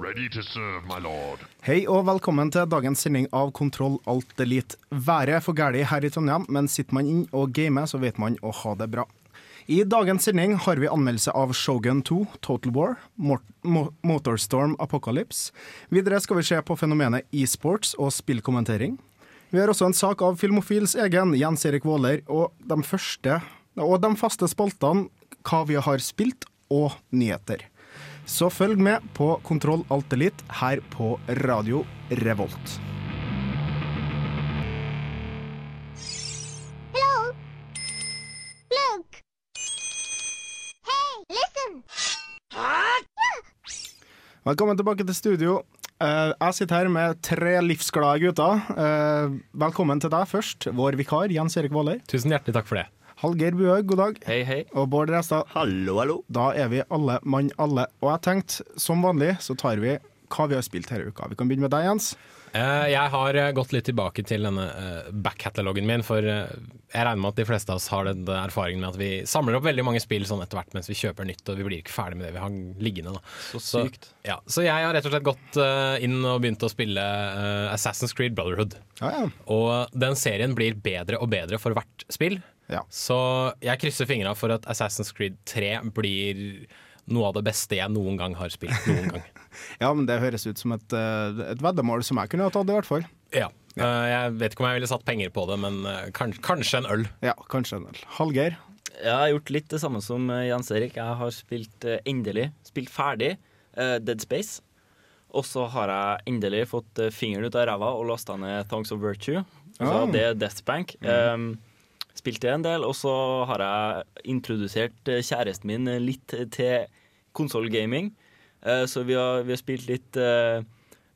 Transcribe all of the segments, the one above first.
Serve. Hei og velkommen til dagens sending av Kontroll Alt Elite. Været for gærlig her i Trondheim, men sitter man inn og gamer, så vet man å ha det bra. I dagens sending har vi anmeldelse av Shogun 2, Total War, Mor Mo Motorstorm Apocalypse. Videre skal vi se på fenomenet e-sports og spillkommentering. Vi har også en sak av Filmofils egen Jens Erik Våler, og de første og de faste spaltene hva vi har spilt, og nyheter. Så følg med på Kontroll Alt Elite her på Radio Revolt. Hello? Look! Hey, listen! Velkommen tilbake til studio. Eh, jeg sitter her med tre livsglade gutter. Eh, velkommen til deg først, vår vikar Jens Erik Våler. Tusen hjertelig takk for det. Hallgeir Buhaug, god dag. Hei, hei. Og Bård Restad. Hallo, hallo. Da er vi alle mann alle. Og jeg tenkte, som vanlig, så tar vi hva vi har spilt denne uka. Vi kan begynne med deg, Jens. Eh, Jeg har eh, gått litt tilbake til denne eh, back-catalogen min, for jeg regner med at de fleste av oss har den erfaringen med at vi samler opp veldig mange spill sånn etter hvert mens vi kjøper nytt, og vi blir ikke ferdig med det vi har liggende. Da. Så sykt. ja, så jeg har rett og slett gått inn og begynt å spille Assassin's Creed Brotherhood. Ja, ja. Og den serien blir bedre og bedre for hvert spill. Ja. Så jeg krysser fingra for at Assassin's Creed 3 blir noe av det beste jeg noen gang har spilt. Noen gang. ja, men det høres ut som et, eh, et veddemål som jeg kunne ha tatt, i hvert fall. Ja. Eh, jeg vet ikke om jeg ville satt penger på det, men eh, kan, kanskje en øl. Ja, kanskje en øl. Hallgeir. Jeg har gjort litt det samme som Jens Erik. Jeg har spilt endelig, spilt ferdig Dead Space. Og så har jeg endelig fått fingeren ut av ræva og lasta ned Thongs of Virtue. Altså, oh. Det er Death Bank. Um, spilte en del, og så har jeg introdusert eh, kjæresten min litt til konsollgaming. Eh, så vi har, vi har spilt litt eh,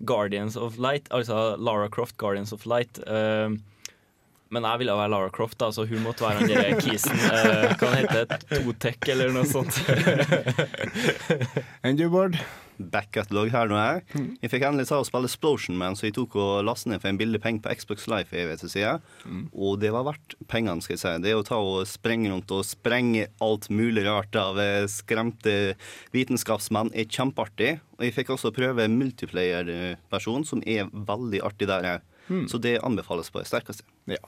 Guardians of Light, altså Lara Croft Guardians of Light. Eh, men jeg ville være Lara Croft, da, så hun måtte være han derre kisen. Uh, kan hete Totech, eller noe sånt. Enn du, Bård? backcatalog her nå her. Jeg fikk endelig ta og spille Explosion Man, så jeg tok og lastet ned for en billig penge på Xbox Life. Jeg vet, ikke, jeg. Og det var verdt pengene, skal jeg si. Det å ta og sprenge rundt og sprenge alt mulig rart av eh, skremte vitenskapsmenn er kjempeartig. Og jeg fikk også prøve multiplayer-versjon, som er veldig artig der. her. Så det anbefales på det sterkeste. Ja.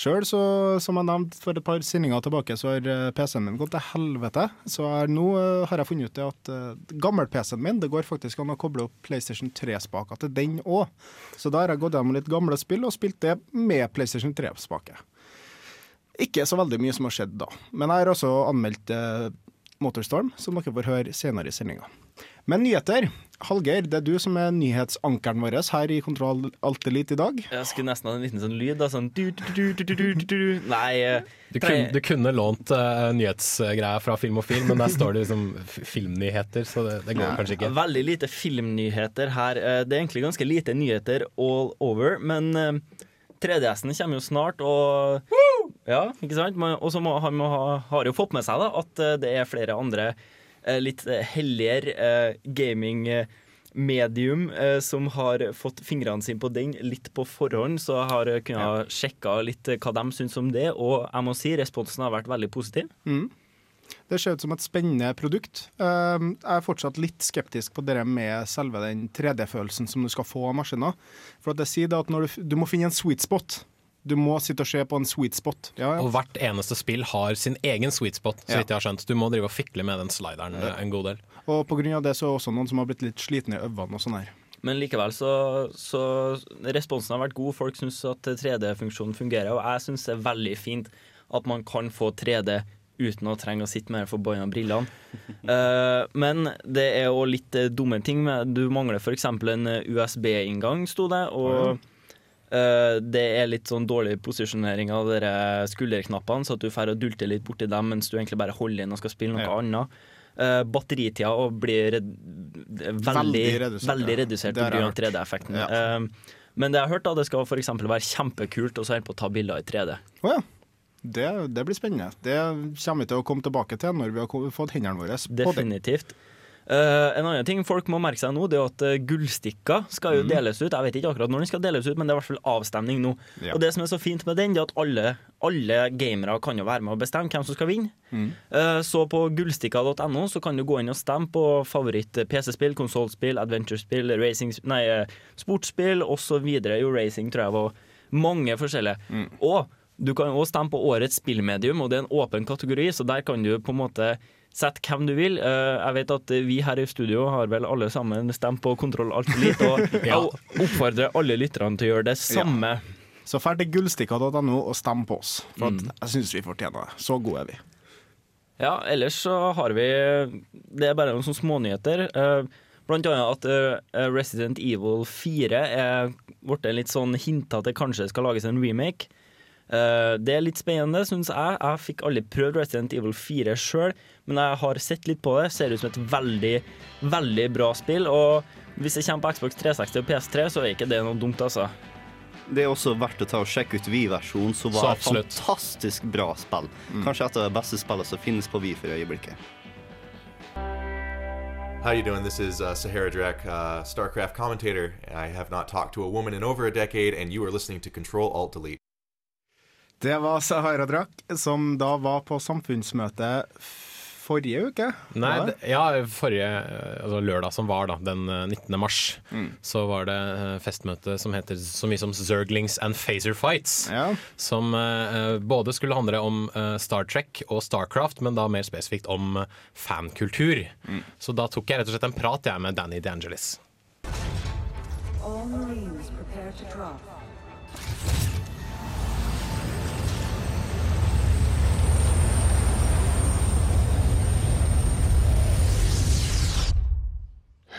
Sjøl, som jeg nevnte for et par sendinger tilbake, så har eh, PC-en min gått til helvete. Så er, nå eh, har jeg funnet ut at uh, gammel-PC-en min, det går faktisk an å koble opp PlayStation 3-spaker til den òg. Så da har jeg gått gjennom litt gamle spill og spilt det med PlayStation 3-spake. Ikke så veldig mye som har skjedd da. Men jeg har også anmeldt uh, Motorstorm, som dere får høre senere i sendinga. Men nyheter. Hallgeir, det er du som er nyhetsankeren vår her i Kontroll Alt Elite i dag. Jeg skulle nesten ha en liten sånn lyd. da, sånn du, du, du, du, du, du, du, du. Nei eh, Du kunne, du kunne lånt uh, nyhetsgreier fra Film og Film, men der står det liksom filmnyheter, så det, det går kanskje ikke. Veldig lite filmnyheter her. Eh, Det er egentlig ganske lite nyheter all over, men uh, 3DS-en kommer jo snart, og Ja, ikke sant? Og så har han må ha, har jo fått med seg da at eh, det er flere andre eh, litt eh, helligere eh, gaming-medium eh, som har fått fingrene sine på den litt på forhånd, så jeg har kunnet kunnet sjekke litt eh, hva de syns om det, og jeg må si responsen har vært veldig positiv. Det ser ut som et spennende produkt. Um, Jeg er fortsatt litt skeptisk på det med selve den 3D-følelsen som du skal få av maskiner. For at jeg sier det at når du, du må finne en sweet spot. Du må sitte og se på en sweet spot. Ja, ja. Og hvert eneste spill har sin egen sweet spot, så Ja. vidt jeg har skjønt. Du må drive og fikle med den slideren en god del. Og på grunn av det så er også noen som har blitt litt slitne i øynene og sånn her. Men likevel så, så responsen har vært god. Folk syns at 3D-funksjonen fungerer, og jeg syns det er veldig fint at man kan få 3D uten å trenge å sitte med de forbanna brillene. uh, men det er jo litt dumme ting. Med, du mangler f.eks. en USB-inngang, sto det. Og det er litt sånn dårlig posisjonering av dere skulderknappene, så at du får og dulter litt borti dem mens du egentlig bare holder inn og skal spille noe Ja. annet. Uh, batteritida og blir red veldig, Veldig veldig redusert, redusert, ja. Det har jeg pga. 3D-effekten. Ja. Uh, Men det jeg har hørt, da, det skal f.eks. være kjempekult å så holde på å ta bilder i 3D. Oh, ja. Det, det blir spennende. Det kommer vi til å komme tilbake til når vi har fått hendene våre på det. Eh, en annen ting folk må merke seg nå, det er at uh, gullstikka skal jo deles ut. Jeg vet ikke akkurat når den skal deles ut, men det er i hvert fall avstemning nå. Ja. Og det som er så fint med den, det er at alle, alle gamere kan jo være med og bestemme hvem som skal vinne. Eh, så på gullstikka.no så kan du gå inn og stemme på favoritt PC-spill, konsollspill, adventure-spill, eh, sportsspill osv. Jo, racing tror jeg var mange forskjellige. Og du kan òg stemme på årets spillmedium, og det er en åpen kategori, så der kan du på en måte sette hvem du vil. Eh, jeg vet at vi her i studio har vel alle sammen stemt på Kontroll Alt for lite, og jeg oppfordrer alle lytterne til å gjøre det samme. Så drar til gullstikka.no og stem på oss, for at Mm. jeg syns vi fortjener det. Så gode er vi. Ja, ellers så har vi Det er bare noen sånne smånyheter. Eh, Blant annet at eh, Resident Evil 4 er blitt litt sånn hinta at det kanskje skal lages en remake. Eh, Det er litt spennende, syns jeg. Jeg fikk aldri prøvd Resident Evil 4 sjøl, men jeg har sett litt på det. Ser ut som et veldig, veldig bra spill. Og hvis det kommer på Xbox 360 og PS3, så er ikke det noe dumt, altså. Det er også verdt å ta og sjekke ut Wii-versjonen, som var et fantastisk bra spill. Kanskje et av de beste spillene som finnes på Wii for øyeblikket. How you doing? This is uh, Sahara Drek, uh, StarCraft commentator. I have not talked to a woman in over a decade, and you are listening to Control Alt Delete. Det var Sahara Drak, som da var på samfunnsmøte forrige uke. Nei, ja, forrige altså lørdag som var, da, den eh, 19. mars, så var det eh, festmøte som heter så mye som Zerglings and Phaser Fights. Ja. Som eh, både skulle handle om eh, Star Trek og Starcraft, men da mer spesifikt om eh, fankultur. Så da tok jeg rett og slett en prat jeg med Danny DeAngelis. All Marines prepare to drop.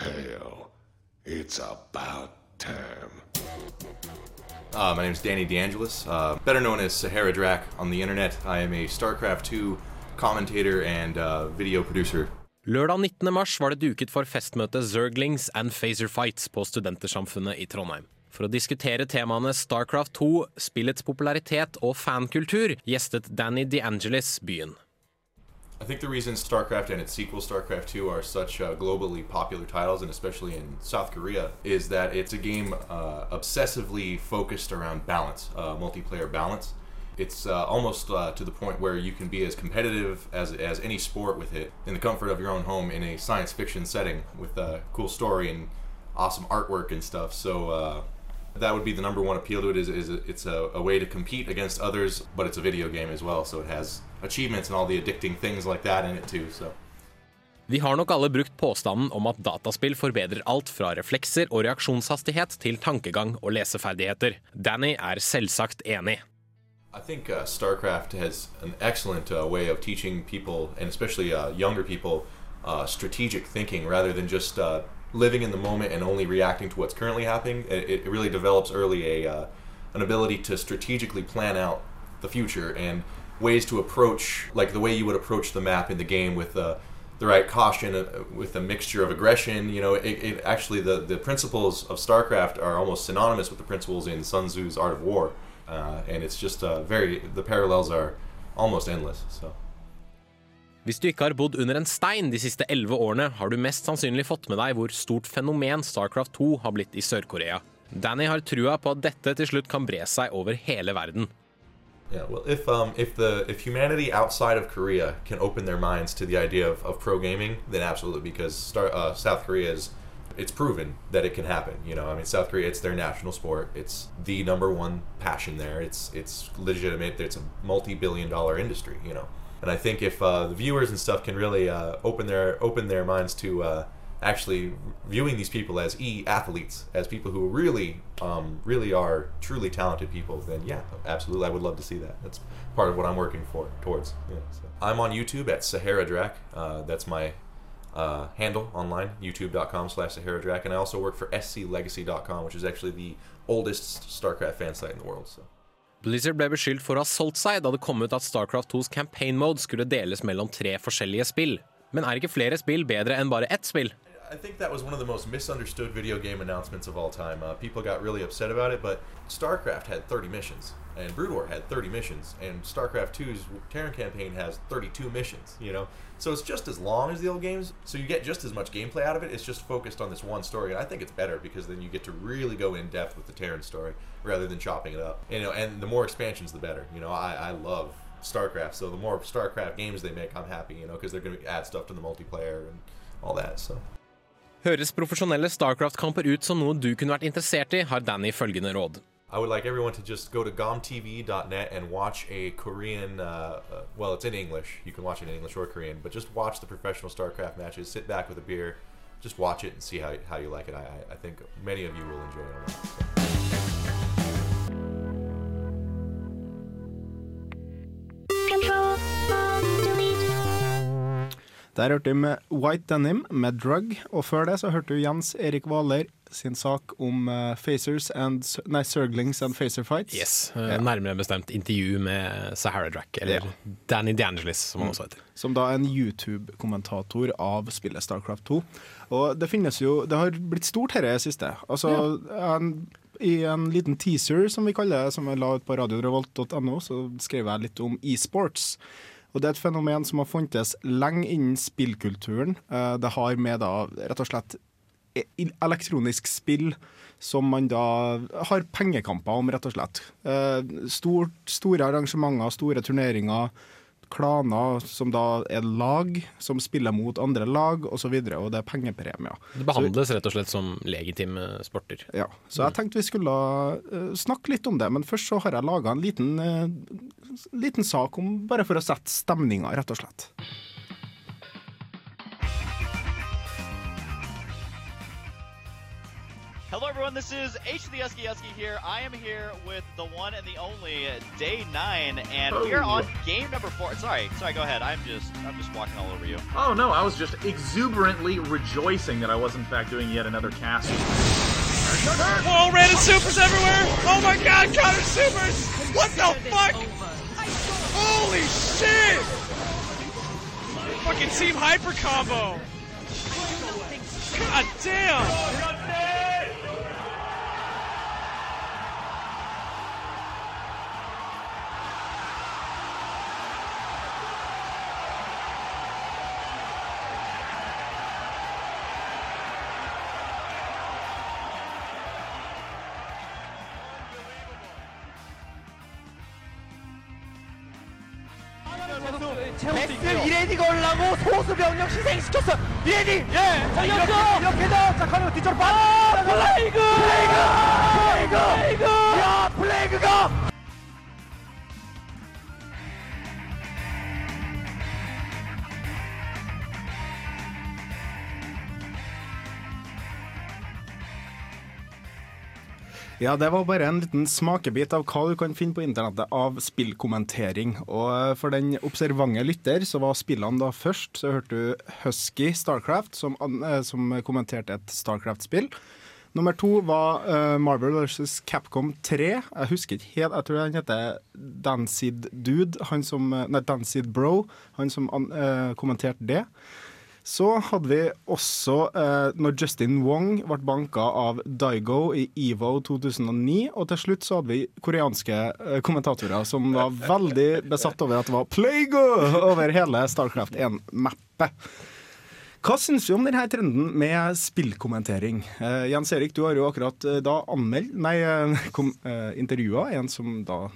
Hell, it's about time. Uh, my name is Danny DeAngelis, uh, better known as Sahara Drak on the internet. I am a StarCraft 2 commentator and uh, video producer. Lørdag 19. mars var det duket for festmøte Zerglings and Phaser Fights på Studentersamfunnet i Trondheim. For å diskutere temaene Starcraft 2, spillets popularitet og fankultur, gjestet Danny DeAngelis byen. I think the reason StarCraft and its sequel, StarCraft 2, are such uh, globally popular titles, and especially in South Korea, is that it's a game uh, obsessively focused around balance, uh, multiplayer balance. It's uh, almost uh, to the point where you can be as competitive as, as any sport with it in the comfort of your own home in a science fiction setting with a cool story and awesome artwork and stuff. So uh, that would be the number one appeal to it. Is, is it's a, a way to compete against others, but it's a video game as well, so it has achievements and all the addicting things like that in it too. So. Vi har nok alle brukt påstanden om at dataspill forbedrer alt fra reflekser og reaksjonshastighet til tankegang og leseferdigheter. Danny er selvsagt enig. I think uh, StarCraft has an excellent uh, way of teaching people, and especially uh, younger people, uh, strategic thinking rather than just uh, living in the moment and only reacting to what's currently happening. It, it really develops early a uh, an ability to strategically plan out the future and ways to approach, like the way you would approach the map in the game with uh, the right caution, uh, with a mixture of aggression. You know, it, it actually the the principles of StarCraft are almost synonymous with the principles in Sun Tzu's Art of War, uh, and it's just uh, very the parallels are almost endless. So. Hvis du ikke har bodd under en stein de siste elleve årene, har du mest sannsynlig fått med deg hvor stort fenomen Starcraft 2 har blitt i Sør-Korea. Danny har trua på at dette til slutt kan bre seg over hele verden. Yeah, well, if um, if the if humanity outside of Korea can open their minds to the idea of, of pro gaming, then absolutely, because Star, uh, South Korea is, it's proven that it can happen. You know, I mean, South Korea, it's their national sport. It's the number one passion there. It's it's legitimate. It's a multi-billion-dollar industry. You know, and I think if uh, the viewers and stuff can really uh, open their open their minds to uh, actually viewing these people as e athletes, as people who really um, really are truly talented people, then yeah, absolutely, I would love to see that. That's part of what I'm working for towards. Yeah, so. I'm on YouTube at Sahara Drak. Uh, that's my uh, handle online, youtube.com slash Sahara Drak. And I also work for sclegacy.com, which is actually the oldest StarCraft fan site in the world. So. Blizzard ble beskyldt for å ha solgt seg da det kom ut at Starcraft 2s campaign mode skulle deles mellom tre forskjellige spill. Men er ikke flere spill bedre enn bare ett spill? I think that was one of the most misunderstood video game announcements of all time. Uh, people got really upset about it, but StarCraft had 30 missions, and Brood War had 30 missions, and StarCraft 2's Terran campaign has 32 missions, you know? So it's just as long as the old games, so you get just as much gameplay out of it. It's just focused on this one story, and I think it's better because then you get to really go in depth with the Terran story rather than chopping it up. You know, and the more expansions, the better. You know, I, I love StarCraft, so the more StarCraft games they make, I'm happy, you know, because they're going to add stuff to the multiplayer and all that, so. Høres profesjonelle Starcraft-kamper ut som noe du kunne vært interessert i, har Danny følgende råd. I would like everyone to just go to gomtv.net and watch a Korean. Uh, uh, well, it's in English. You can watch it in English or Korean, but just watch the professional StarCraft matches. Sit back with a beer, just watch it and see how, how you like it. I, I- think many of you will enjoy it. A lot, so. Der hørte vi med White Denim med Drug, og før det så hørte du Jens Erik Hvaler sin sak om eh, Facers and Nei, Surglings and Facer Fights. Yes, ja. Nærmere bestemt intervju med Sahara Drack, eller Danny DeAngelis, som han også heter. Som da er en YouTube-kommentator av spillet Starcraft 2. Og det finnes jo Det har blitt stort her i det siste. Altså, en, I en liten teaser, som vi kaller det, som jeg la ut på radiorevolt.no, så skrev jeg litt om e-sports. Og Det er et fenomen som har funtes lenge innen spillkulturen. Eh, Det har med da rett og slett e- elektronisk spill som man da har pengekamper om, rett og slett. Eh, Stort, store arrangementer, store turneringer, klaner som da er lag som spiller mot andre lag osv., og, så videre, og det er pengepremier. Det behandles rett og slett som legitime sporter. Ja, Så jeg tenkte vi skulle eh, snakke litt om det, men først så har jeg laga en liten, eh, liten sak om bare for å sette stemninga, rett og slett. Hello, everyone. This is H the Usky Usky here. I am here with the one and the only Day Nine, and we are on oh. game number four. Sorry, sorry. Go ahead. I'm just, I'm just walking all over you. Oh no, I was just exuberantly rejoicing that I was in fact doing yet another cast. Whoa, random supers everywhere! Oh my god, counter supers! What the fuck? Holy shit! Fucking team hyper combo! God damn! 소수 병력 희생시켰어. 이레디. 예. 자 이렇게 이렇게 자, 자 카메라 뒤쪽으로 빠. 플레이그. 플레이그. 플레이그. 야 플레이그가. Ja, det var bare en liten smakebit av hva du kan finne på internettet av spillkommentering. Og eh, for den observante lytter så var spillene da først. Så hørte du Husky Starcraft, som, eh, som kommenterte et Starcraft-spill. Nummer to var uh, Marvel vs. Capcom 3. Jeg husker ikke helt, jeg tror han heter Dancid Dude, han som, nei, Dancid Bro, han som eh, kommenterte det. Så hadde vi også eh, når Justin Wong ble banka av Daigo i EVO 2009. Og til slutt så hadde vi koreanske eh, kommentatorer som var veldig besatt over at det var Playgo over hele Starcraft 1-mappet. Hva syns du om denne trenden med spillkommentering? Eh, Jens Erik, du har jo akkurat eh, da anmeldt, nei, eh, kom, eh, intervjua en som da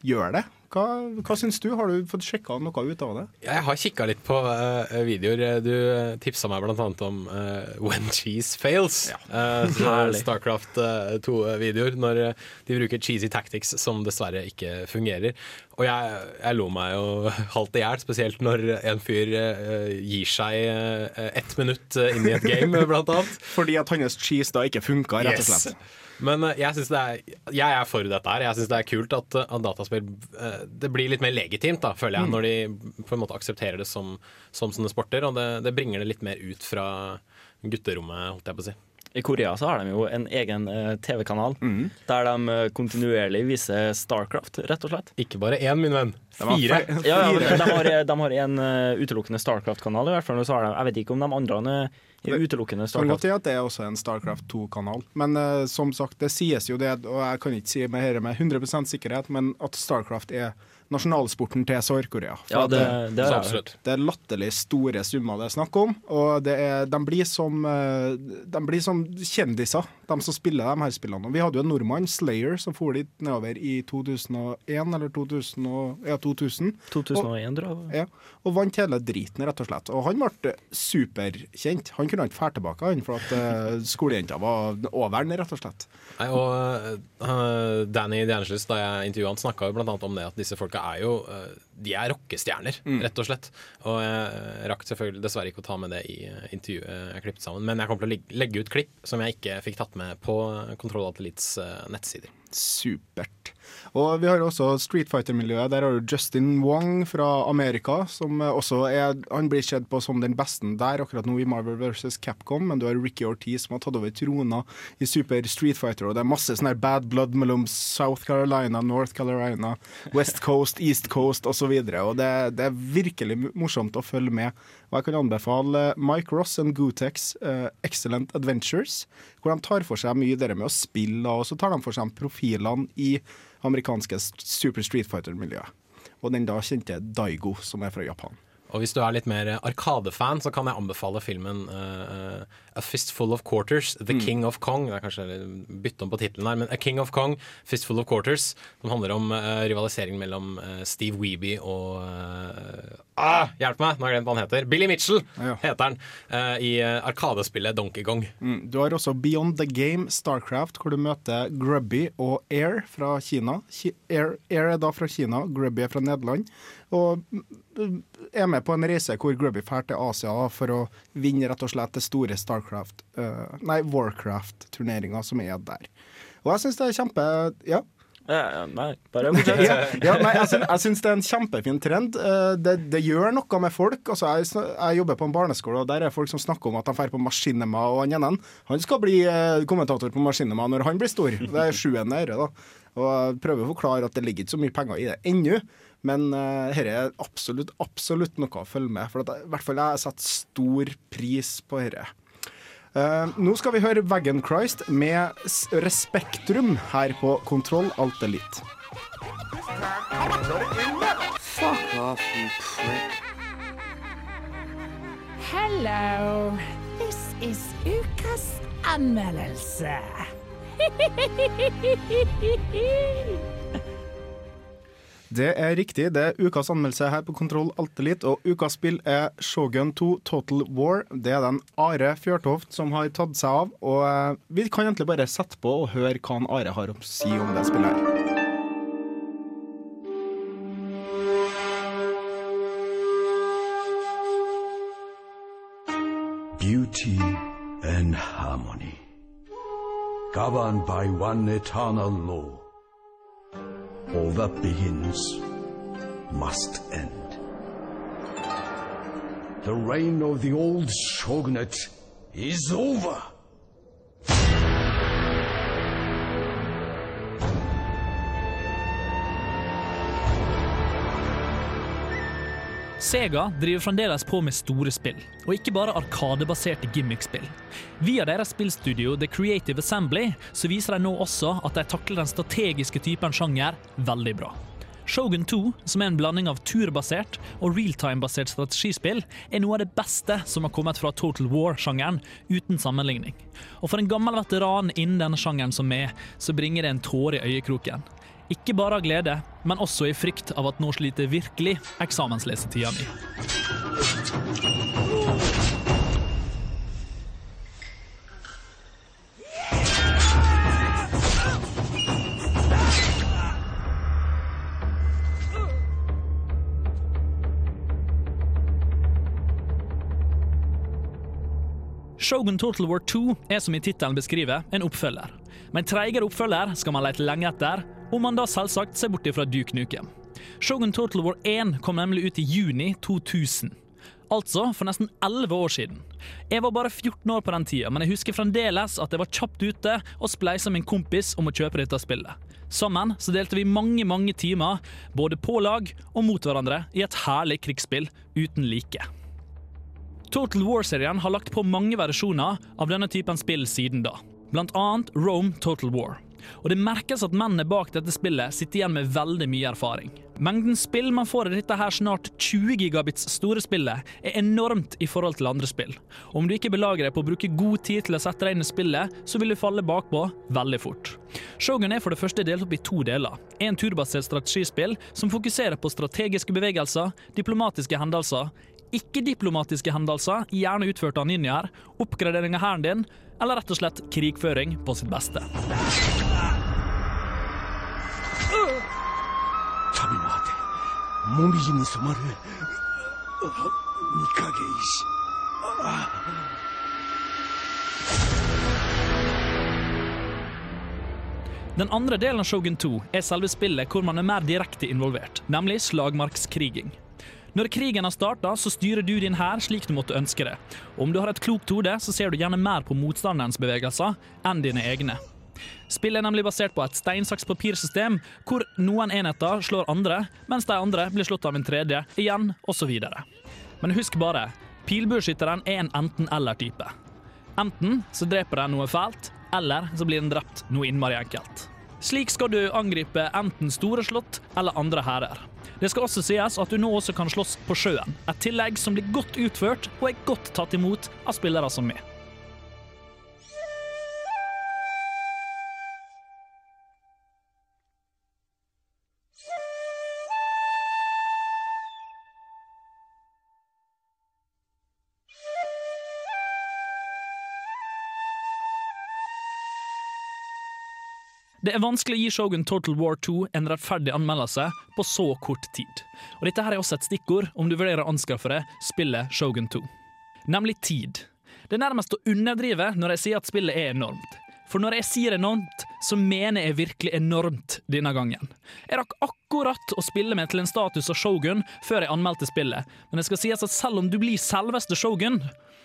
gjør det. Hva, hva syns du? Har du fått sjekka noe ut av det? Jeg har kikka litt på uh, videoer. Du uh, tipsa meg annet om uh, When Cheese Fails. Uh, Herlig. Starcraft 2-videoer. Når eh, de bruker cheesy tactics som dessverre ikke fungerer. Og jeg, jeg lo meg jo halvt i hjel, spesielt når en fyr eh, gir seg eh, ett minutt eh, inn i et game, bl.a. Fordi at hans cheese da ikke funka, rett og slett. Men eh, jeg, synes det er, jeg er for dette her. Jeg syns det er kult at, eh, at dataspill eh, Det blir litt mer legitimt, da, føler jeg, Mm. når de på en måte aksepterer det som, som sånne sporter. Og det, det bringer det litt mer ut fra gutterommet, holdt jeg på å si. I Korea så har de jo en egen TV-kanal der de kontinuerlig viser Starcraft, rett og slett. Ikke bare én, min venn. Fire. Ja, ja, de har, de har en utelukkende Starcraft-kanal, i hvert fall. og Så har de, jeg vet ikke om de andre er utelukkende Kan godt Starcraft. det er også en Starcraft 2-kanal. Men uh, som sagt, det sies jo det, og jeg kan ikke si med med 100% sikkerhet, men at Starcraft er nasjonalsporten til Sør-Korea. Ja, det- det er det. er latterlig store summer det er snakk om, og det er, de, blir som, eh, de blir som kjendiser, de som spiller de her spillene. Og vi hadde jo en nordmann, Slayer, som for dit nedover i 2001 eller 2000, ja, 2000. 2001, tror jeg. Ja, og vant hele driten, rett og slett. Og han ble superkjent. Han kunne ikke fære tilbake, han, for at uh, skolejenta var over han, rett og slett. Nei, og uh, Danny DeAngelis, da jeg intervjuet han, snakka jo annet om det at disse folka er jo uh, De er rockestjerner, Mm. rett og slett. Og jeg rakk selvfølgelig dessverre ikke å ta med det i uh, intervjuet jeg klippet sammen, men jeg kommer til å legge, ut klipp som jeg ikke fikk tatt med på Kontroll uh, nettsider. Supert. Og vi har også Street Fighter-miljøet. Der har du Justin Wong fra Amerika, som eh, også er Han blir sett på som den beste der akkurat nå i Marvel vs. Capcom, men du har Ricky Ortiz som har tatt over trona i Super Street Fighter, og det er masse sånn her bad blood mellom South Carolina, North Carolina, West Coast, East Coast osv. Og, så og det, det er virkelig morsomt å følge med. Og jeg kan anbefale Mike Ross and Gotex uh, Excellent Adventures, hvor de tar for seg mye det med å spille, og så tar de for seg profilene i amerikanske Super Street Fighter-miljøet. Og den da kjente Daigo, som er fra Japan. Og hvis du er litt mer Arkadefan, så kan jeg anbefale filmen uh, A Fistful of Quarters, The Mm. King of Kong. Det er kanskje bytte om på tittelen her, men A King of Kong, Fistful of Quarters. Som handler om uh, rivalisering mellom uh, Steve Weeby og uh, ah, Hjelp meg, nå har jeg glemt hva han heter. Billy Mitchell heter han. I arkadespillet Donkey Kong. Mm. Du har også Beyond the Game, Starcraft, hvor du møter Grubby og Air fra Kina. Ki Air, Air er da fra Kina, Grubby er fra Nederland. Og mm, er med på en reise hvor Grubby drar til Asia for å vinne rett og slett det store Starcraft eh, Nei, Warcraft-turneringa som er der. Og jeg syns det er kjempe Ja. Ja, nei, bare fortsett. ja, ja, nei, jeg, syns, jeg syns det er en kjempefin trend. Eh, Det, det gjør noe med folk. Altså, jeg, jeg jobber på en barneskole, og der er folk som snakker om at de drar på Maskinema. Og han ene han skal bli eh, kommentator på Maskinema når han blir stor. Det er sjuende øre, da. Og jeg prøver å forklare at det ligger ikke så mye penger i det ennå. Men uh, dette er absolutt, absolutt noe å følge med. For at, i hvert fall jeg setter stor pris på dette. Eh, nå skal vi høre Wagon Christ med Respektrum her på Kontroll Alt Elite. Fuck off, you prick. Hello. This is ukas anmeldelse. Det er riktig. Det er ukas anmeldelse her på Kontroll Alt Elite, og ukas spill er Shogun 2 Total War. Det er den Are Fjørtoft som har tatt seg av, og eh, vi kan egentlig bare sette på og høre hva han Are har å si om det spillet her. beauty and harmony, governed by one eternal law. All that begins must end. The reign of the old shogunate is over. Sega driver fremdeles på med store spill, og ikke bare arkadebaserte gimmickspill. Via deres spillstudio The Creative Assembly så viser de nå også at de takler den strategiske typen sjanger veldig bra. Shogun 2, som er en blanding av turbasert og realtime-basert strategispill, er noe av det beste som har kommet fra Total War-sjangeren, uten sammenligning. Og for en gammel veteran innen denne sjangeren som meg, så bringer det en tåre i øyekroken. Ikke bare av glede, men også i frykt av at nå sliter virkelig eksamenslesetida mi. Shogun Total War 2 er som i tittelen beskriver, en oppfølger. Men treigere oppfølger skal man lete lenge etter, om man da selvsagt ser bort fra Duke Nukem. Shogun Total War 1 kom nemlig ut i juni 2000. Altså for nesten 11 år siden. Jeg var bare 14 år på den tida, men jeg husker fremdeles at jeg var kjapt ute og spleisa min kompis om å kjøpe dette spillet. Sammen så delte vi mange mange timer både på lag og mot hverandre i et herlig krigsspill uten like. Total War-serien har lagt på mange versjoner av denne typen spill siden da, annet Rome Total War. Og det merkes at mennene bak dette spillet sitter igjen med veldig mye erfaring. Mengden spill man får i dette her snart 20 gigabits store spillet, er enormt i forhold til andre spill. Og om du ikke belager deg på å bruke god tid til å sette deg inn i spillet, så vil du falle bakpå veldig fort. Shogun er for det første delt opp i to deler. En turbasert strategispill som fokuserer på strategiske bevegelser, diplomatiske hendelser, ikke-diplomatiske hendelser, gjerne utført av ninjaer, oppgradering av hæren din, eller rett og slett krigføring på sitt beste. Den andre delen av Shogun 2 er selve spillet hvor man er mer direkte involvert, nemlig slagmarkskriging. Når krigen har starta, så styrer du din hær slik du måtte ønske det. Om du har et klokt hode, så ser du gjerne mer på motstanderens bevegelser enn dine egne. Spillet er nemlig basert på et stein-saks-papirsystem, hvor noen enheter slår andre, mens de andre blir slått av en tredje, igjen, osv. Men husk bare, pilbueskytteren er en enten-eller-type. Enten så dreper den noe fælt, eller så blir den drept noe innmari enkelt. Slik skal du angripe enten store slott eller andre hærer. Det skal også sies at du nå også kan slåss på sjøen, et tillegg som blir godt utført og er godt tatt imot av spillere som meg. Det er vanskelig å gi Shogun Total War 2 en rettferdig anmeldelse på så kort tid. Og dette her er også et stikkord om du vurderer å anskaffe deg spillet Shogun 2. Nemlig tid. Det er nærmest å underdrive når jeg sier at spillet er enormt. For når jeg sier enormt, så mener jeg virkelig enormt denne gangen. Jeg rakk akkurat å spille meg til en status av Shogun før jeg anmeldte spillet, men det skal sies at selv om du blir selveste Shogun,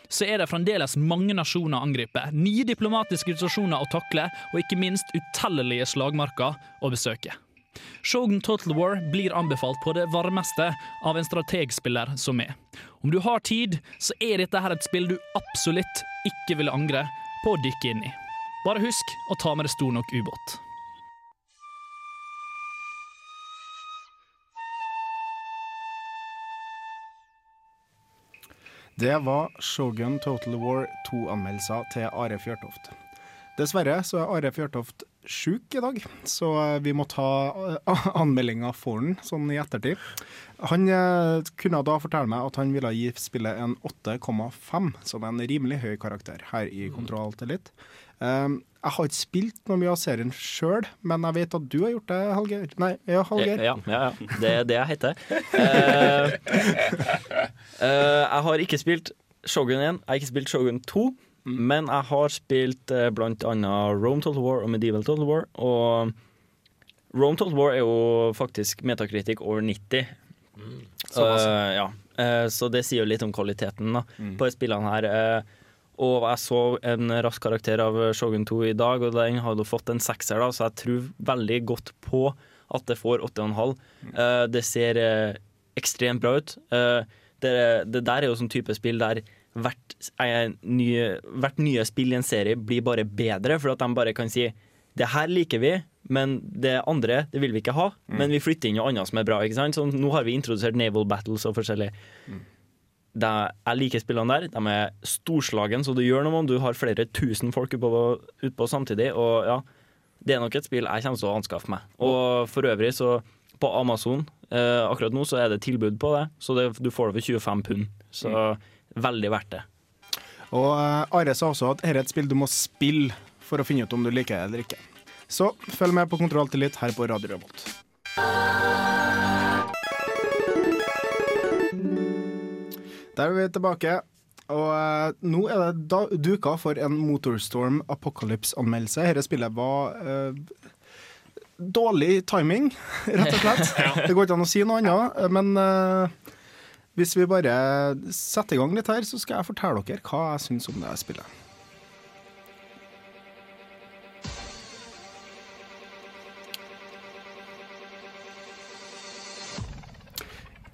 så er det fremdeles mange nasjoner å angripe, nye diplomatiske situasjoner å takle, og ikke minst utellelige slagmarker å besøke. Shogun Total War blir anbefalt på det varmeste av en strategspiller som meg. Om du har tid, så er dette her et spill du absolutt ikke vil angre på å dykke inn i. Bare husk å ta med deg stor nok ubåt. Det var Shogun Total War 2-anmeldelser til Are Fjørtoft. Dessverre så er Are Fjørtoft sjuk i dag, så vi må ta eh, anmeldinga for han sånn i ettertid. Han eh, kunne da fortelle meg at han ville gi spillet en 8,5, som en rimelig høy karakter her i Kontroll Alt Elite. Um, jeg har ikke spilt noe mye av serien sjøl, men jeg vet at du har gjort det, Hallgeir. Nei, ja, Hallgeir. Ja, ja, ja. Det er det jeg heter. uh, uh, jeg har ikke spilt Shogun 1, jeg har ikke spilt Shogun 2, men jeg har spilt uh, blant annet Rome Total War og Medieval Total War. Og Rome Total War er jo faktisk metakritikk over 90. Såpass. Eh, ja. Eh, så det sier jo litt om kvaliteten da, Mm. på spillene her. Eh, og jeg så en rask karakter av Shogun 2 i dag, og den hadde fått en sekser, da, så jeg tror veldig godt på at det får 8,5. Uh, det ser uh, ekstremt bra ut. Uh, det, det der er jo sånn type spill der hvert, eh, nye, hvert nye spill i en serie blir bare bedre, for at de bare kan si det her liker vi, men det andre det vil vi ikke ha. Men vi flytter inn noe annet som er bra. ikke sant? Så nå har vi introdusert Naval Battles og forskjellig. Det, jeg liker spillene der. De er storslagen, så det gjør noe om du har flere tusen folk utpå, ut samtidig. Og ja, det er nok et spill jeg kommer til å anskaffe meg. Og for øvrig, så på Amazon eh, akkurat nå så er det tilbud på det, så det, du får det for 25 pund. Så veldig verdt det. Og uh, Are sa også at dette er et spill du må spille for å finne ut om du liker det eller ikke. Så følg med på Kontroll til litt her på Radio Revolt. Der er vi tilbake. Og uh, nå er det da, duka for en Motorstorm Apocalypse-anmeldelse. Dette spillet var uh, dårlig timing, rett og slett. Det går ikke an å si noe annet, men uh, Hvis vi bare setter i gang litt her, så skal jeg fortelle dere hva jeg syns om det spillet.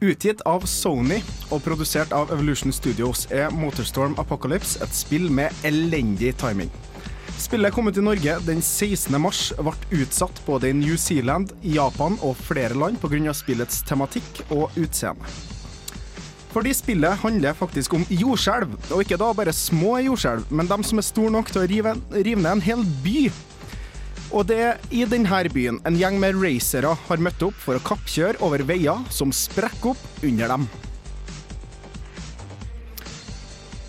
Utgitt av Sony og produsert av Evolution Studios er Motorstorm Apocalypse et spill med elendig timing. Spillet kom ut i Norge den 16. mars, ble utsatt både i New Zealand, Japan og flere land pga. spillets tematikk og utseende. Fordi spillet handler faktisk om jordskjelv, og ikke da bare små jordskjelv, men dem som er store nok til å rive, ned en hel by. Og det er i denne byen en gjeng med racere har møtt opp for å kappkjøre over veier som sprekker opp under dem.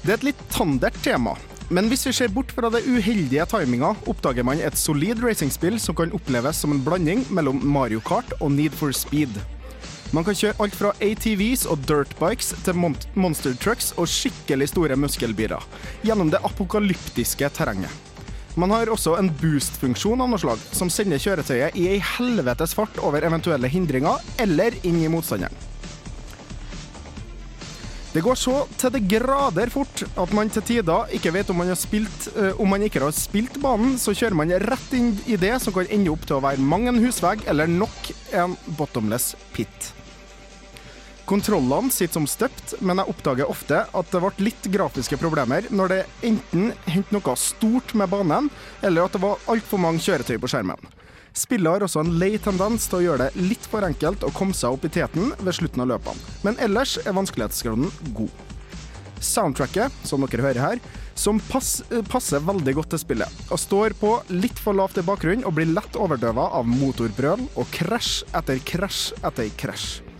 Det er et litt tandert tema, men hvis vi ser bort fra det uheldige timinga, oppdager man et solid racingspill som kan oppleves som en blanding mellom Mario Kart og Need for Speed. Man kan kjøre alt fra ATVs og dirtbikes til mon monster trucks og skikkelig store muskelbiler gjennom det apokalyptiske terrenget. Man har også en boost-funksjon av noe slag, som sender kjøretøyet i ei helvetes fart over eventuelle hindringer eller inn i motstanderen. Det går så til det grader fort at man til tider ikke vet om man, spilt, eh, om man ikke har spilt banen, så kjører man rett inn i det som kan ende opp til å være mang en husvegg eller nok en bottomless pit. Kontrollene sitter som støpt, men jeg oppdager ofte at det ble litt grafiske problemer når det enten hendte noe stort med banen, eller at det var altfor mange kjøretøy på skjermen. Spillet har også en lei tendens til å gjøre det litt for enkelt å komme seg opp i teten ved slutten av løpene, men ellers er vanskelighetsgraden god. Soundtracket, som dere hører her, som pass, passer veldig godt til spillet, og står på litt for lavt i bakgrunnen og blir lett overdøva av motorbrøl og krasj etter krasj etter krasj.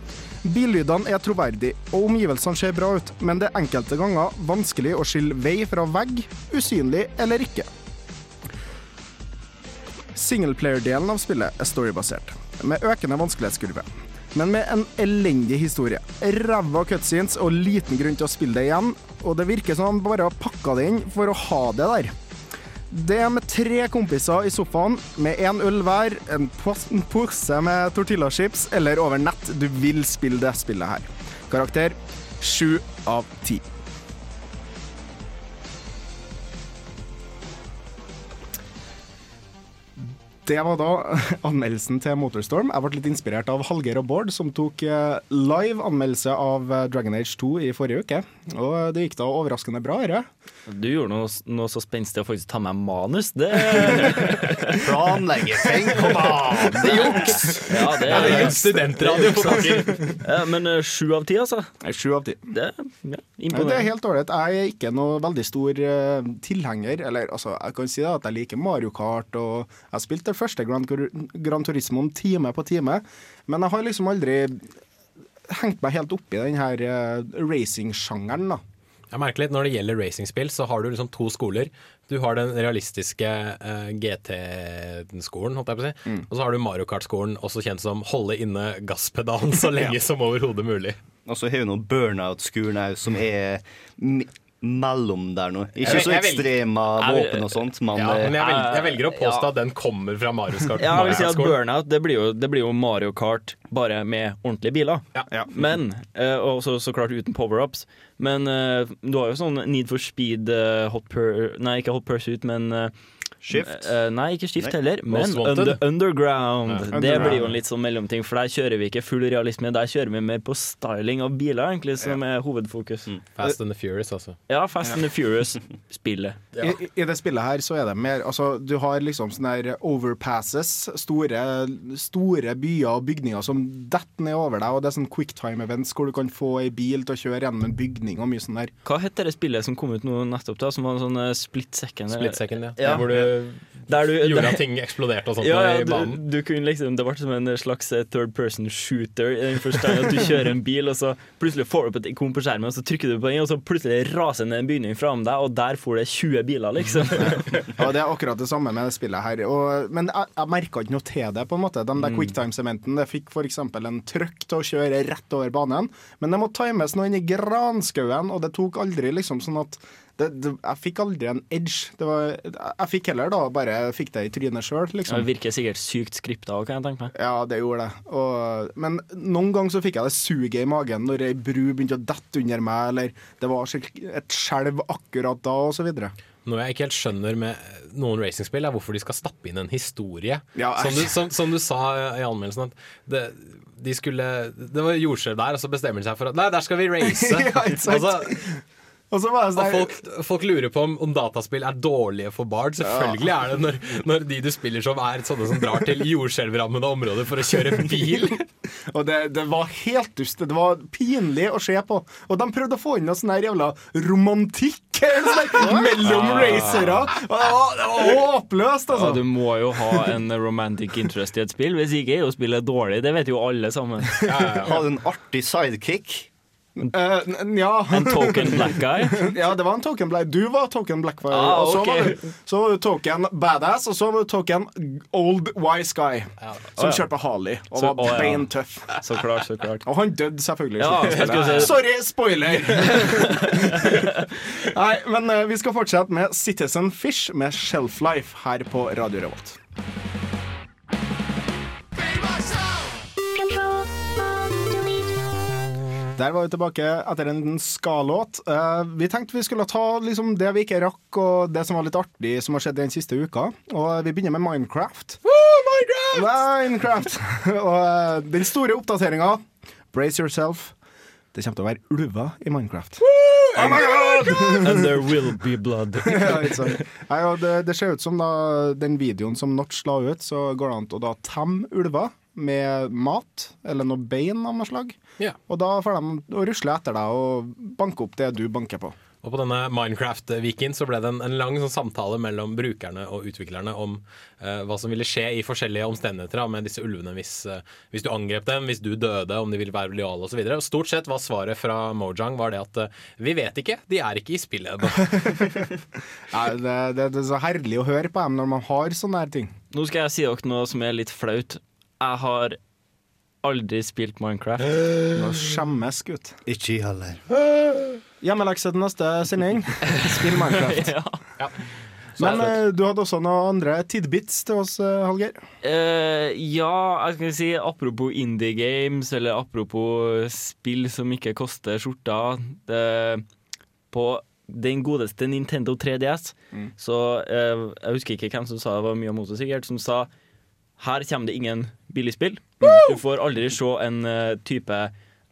Billydene er troverdige, og omgivelsene ser bra ut, men det er enkelte ganger vanskelig å skille vei fra vegg, usynlig eller ikke. Singleplayer-delen av spillet er storybasert, med økende vanskelighetskurve. Men med en elendig historie. Ræva cutscenes og liten grunn til å spille det igjen, og det virker som han bare har pakka det inn for å ha det der. Det er med tre kompiser i sofaen, med én øl hver, en pos- pose med tortillachips eller over nett. Du vil spille det spillet her. Karakter sju av ti. Det var da anmeldelsen til Motorstorm. Jeg ble litt inspirert av Hallgeir og Bård, som tok eh, live anmeldelse av eh, Dragon Age 2 i forrige uke. Og det gikk da overraskende bra, dette. Du gjorde noe, noe så spenstig å faktisk ta med manus. Det Planleggeting, kom an! Det er juks! Ja, det er er. Studentradio på bakken. Men eh, sju av ti, altså? Sju av ti. Det, ja, Ja, det er helt ålreit. Jeg er ikke noe veldig stor tilhenger. Eller altså, jeg kan si det, at jeg liker Mario Kart, og jeg har spilt det første Gran, Gran Turismo time på time, men jeg har liksom aldri hengt meg helt opp i den her uh, racingsjangeren, da. Jeg merker litt Når det gjelder racingspill, så har du liksom to skoler. Du har den realistiske uh, GT-skolen, holdt jeg på å si. Og så har du Mario Kart-skolen, også kjent som holde inne gasspedalen så lenge Ja. som overhodet mulig. Og så har vi noen burnout-skolen òg, som er mellom der nå. Ikke så ekstreme våpen og sånt, men Ja, men jeg, velger, jeg velger å påstå Ja. at den kommer fra Mario Kart. Ja, jeg vil si at Burnout det blir, jo, det blir jo Mario Kart bare med ordentlige biler. Men, eh, Og så, så klart uten power-ups. Men eh, du har jo sånn Need for Speed eh, hot per, Nei, ikke Hot Pursuit, men eh, Skift? Uh, nei, ikke Skift Nei. heller, men under, Underground. Ja. Det Underground. blir jo en litt sånn mellomting, for der kjører vi ikke full realisme. Der kjører vi mer på styling av biler, egentlig, som er hovedfokus. Fast and the Furious, altså. Ja, Fast and the Furious-spillet. I, I- I det spillet her så er det mer Altså, du har liksom sånne her overpasses, store, store byer og bygninger som detter ned over deg, og det er sånn quicktime-events hvor du kan få ei bil til å kjøre gjennom en bygning og mye sånn der. Hva het det spillet som kom ut nå nettopp, da? Som var en sånn eh, split second? Split second, ja. ja. Hvor du Der du gjorde at ting eksploderte og sånt ja, i banen. Du, du kunne liksom, det ble som en slags eh, third person shooter, i den forstand at du kjører en bil, og så plutselig får du opp et ikon på skjermen, og så trykker du på den, og så plutselig raser ned en bygning fram deg, og der får det 20 biler, liksom. Ja, det er akkurat det samme med det spillet her. Og, men jeg, jeg merka ikke noe til det, på en måte. Den der Mm. quicktime-sementen det fikk f.eks. en trøkk til å kjøre rett over banen, men det må times noe inn i granskauen, og det tok aldri liksom sånn at det, det, jeg fikk aldri en edge. Det var, jeg fikk heller da bare fikk det i trynet sjøl, Det liksom. virker sikkert sykt skripta òg, kan jeg tenke meg. Ja, det gjorde det. Og, men noen ganger så fikk jeg det suget i magen når ei bru begynte å dette under meg, eller det var et skjelv akkurat da, og så videre. Noe jeg ikke helt skjønner med noen racingspill, er hvorfor de skal stappe inn en historie. Ja, som, du, som, som du sa i anmeldelsen, at det, de skulle Det var jordskjelv der, og så bestemmer de seg for at Nei, der skal vi race! Ja? Altså, Og så var det og folk, folk lurer på om, om dataspill er dårlige for barn. Selvfølgelig er det når, når de du spiller som, er sånne som drar til jordskjelvrammede områder for å kjøre bil. Og det, det var helt dust. Det var pinlig å se på. Og de prøvde å få inn noe sånn her jævla romantikk mellom racere. Og det var, det var håpløst, Ja, altså. du må jo ha en romantic interest i et spill. Hvis ikke er jo spillet dårlig. Det vet jo alle sammen. Ha en artig sidekick. Eh, n- ja. En token black guy? ja, det var en token black. Du var token black. guy. Ah, og så, okay. var du, så var du token badass, og så var du token old wise guy. Som oh, ja. kjørte Harley og Så- var å, ja. Så klart, så klart. Og han døde selvfølgelig. Ja, si- Sorry, spoiler! Nei, men uh, vi skal fortsette med Citizen Fish med Shelf Life her på Radio Revolt. Der var vi tilbake etter en ska-låt. Eh, vi tenkte vi skulle ta liksom, det vi ikke rakk, og det som var litt artig som har skjedd den siste uka. Og vi begynner med Minecraft. Minecraft! og eh, den store oppdateringa, brace yourself. Det kommer til å være ulver i Minecraft. Oh my god! And there will be blood. ja. Nei, det, det ser ut som da den videoen som Notch la ut, så går det an å da temme ulver med mat, eller noe bein av noe slag. Ja. Og da får de å rusle etter deg og banke opp det du banker på. Og på denne Minecraft-weekend så ble det en, en lang sånn samtale mellom brukerne og utviklerne om eh, hva som ville skje i forskjellige omstendigheter da, med disse ulvene hvis, eh, hvis du angrep dem, hvis du døde, om de ville være lojale osv. Stort sett var svaret fra Mojang var det at eh, vi vet ikke, de er ikke i spillet ennå. Det, det, det er så herlig å høre på dem når man har sånne her ting. Nå skal jeg si dere noe som er litt flaut. Jeg har aldri spilt Minecraft. Nå skjemmes, gutt. Ikke jeg heller. Hjemmelekse til neste sending. Spill Minecraft. ja. Men eh, du hadde også noen andre tidbits til oss, eh, Hallgeir. Eh, ja, jeg skal si apropos indie games, eller apropos spill som ikke koster skjorta. Det, på den godeste Nintendo 3DS, så eh, Jeg husker ikke hvem som sa det, var mye om det sikkert, som sa her kommer det ingen billigspill. Du får aldri se en eh, type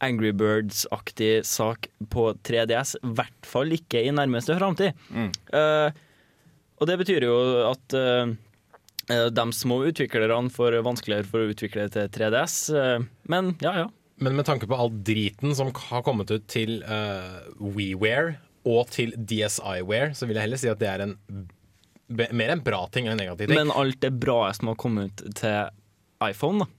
Angry Birds-aktig sak på 3DS. I hvert fall ikke i nærmeste framtid. Eh, og det betyr jo at eh, de små utviklerne får vanskeligere for å utvikle til 3DS. Uh, men ja, ja. Men med tanke på all driten som har kommet ut til uh, WeWare og til DSiWare, så vil jeg heller si at det er en mer en bra ting enn en negativ ting. Men alt det bra som har kommet ut til iPhone, da.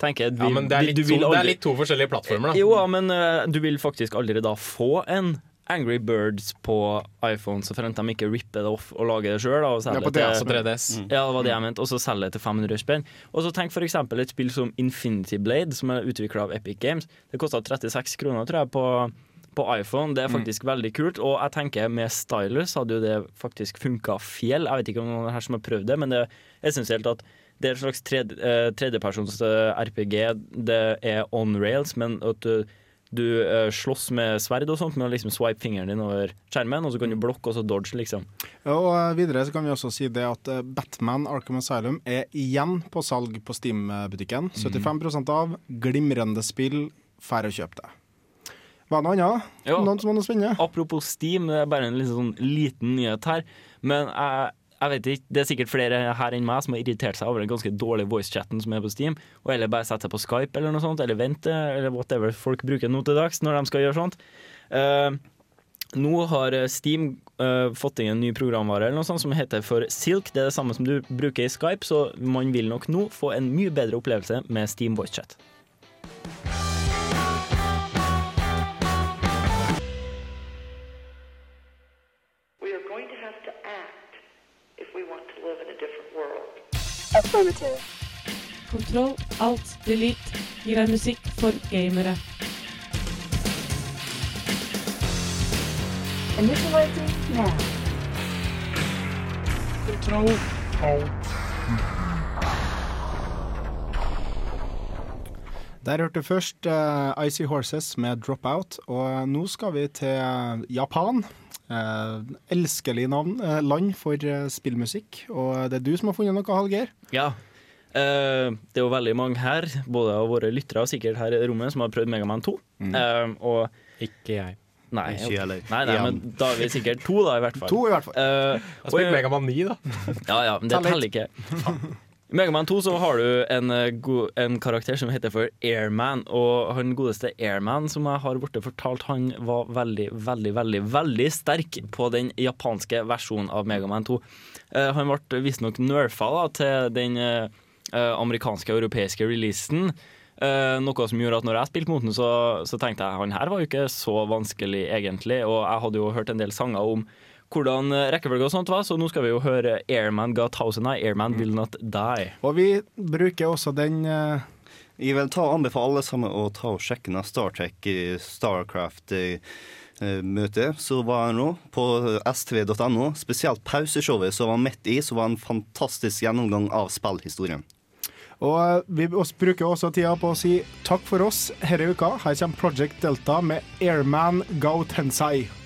Tenker jeg, ja, men det er, litt du to, vil det er litt to forskjellige plattformer, da. Jo, ja, men uh, du vil faktisk aldri da få en Angry Birds på iPhone, så frem til de ikke ripper det off og lager det sjøl. Ja, på DS og 3DS. Ja, det var det jeg mente. Og så selger det til 500 spenn. Og så tenk eksempel et spill som Infinity Blade, som er utvikla av Epic Games. Det kosta 36 kroner, tror jeg, på, på iPhone. Det er faktisk veldig kult. Og jeg tenker med stylus hadde jo det faktisk funka fjell. Jeg vet ikke om noen her som har prøvd det, men det er essensielt at det er et slags tredje, eh, tredjepersons eh, RPG. Det er on rails, men at du, du eh, slåss med sverd og sånt men liksom swipe fingeren din over skjermen, og så kan du blokke og så dodge, liksom. Og eh, videre så kan vi også si det at eh, Batman Arkham Asylum er igjen på salg på Steam-butikken. 75% av. Glimrende spill. færre å kjøpe det. Var det noe annet? Ja. Noen som har noe spennende? Apropos Steam, det er bare en liksom liten nyhet her. Men jeg, jeg vet ikke, det er sikkert flere her enn meg som har irritert seg over den ganske dårlige voicechatten som er på Steam, og eller bare sette seg på Skype eller noe sånt, eller vente, eller whatever folk bruker nå til dags når de skal gjøre sånt. Uh, nå har Steam uh, fått inn en ny programvare eller noe sånt som heter for Silk. Det er det samme som du bruker i Skype, så man vil nok nå få en mye bedre opplevelse med Steam voicechat. Kontroll, alt, delete gir deg musikk for gamere. Initializing now. Control Alt. Der hørte du først uh, Icy Horses med Drop Out, og nå skal vi til Japan. Eh, elskelig navn, eh, land for eh, spillmusikk, og det er du som har funnet noe, Hallgeir? Ja. Eh, det er jo veldig mange her, både av våre lyttere og sikkert her i rommet, som har prøvd Megaman 2. Mm. Eh, og Ikke jeg. Nei, Ikke jeg heller. nei, nei, men da er vi sikkert to, da, i hvert fall. To i hvert fall. Eh, Jeg og- spilte Megaman 9, da. Ja, ja, men det teller ikke. I Megaman 2 så har du en, eh, en karakter som heter for Airman, og han godeste Airman som jeg har blitt fortalt, han var veldig, veldig, veldig veldig sterk på den japanske versjonen av Megaman 2. Uh, han ble visstnok nerfa da, til den eh, eh, amerikanske og europeiske releasen. Uh, noe som gjorde at når jeg spilte mot den, så, så tenkte jeg han her var jo ikke så vanskelig egentlig. Og jeg hadde jo hørt en del sanger om hvordan eh, rekkefølge og sånt var, så nå skal vi jo høre Airman Got Thousand Eye, Airman Will Not Die. Og vi bruker også den uh... Jeg vil ta og anbefale alle sammen å ta og sjekke ned Star Trek eh, Starcraft møte så var nå på stv.no. Spesielt pauseshowet som var midt i, som var en fantastisk gjennomgang av spillhistorien. Og vi bruker også tida på å si takk for oss denne uka. Her kommer Project Delta med Airman Go Tensai.「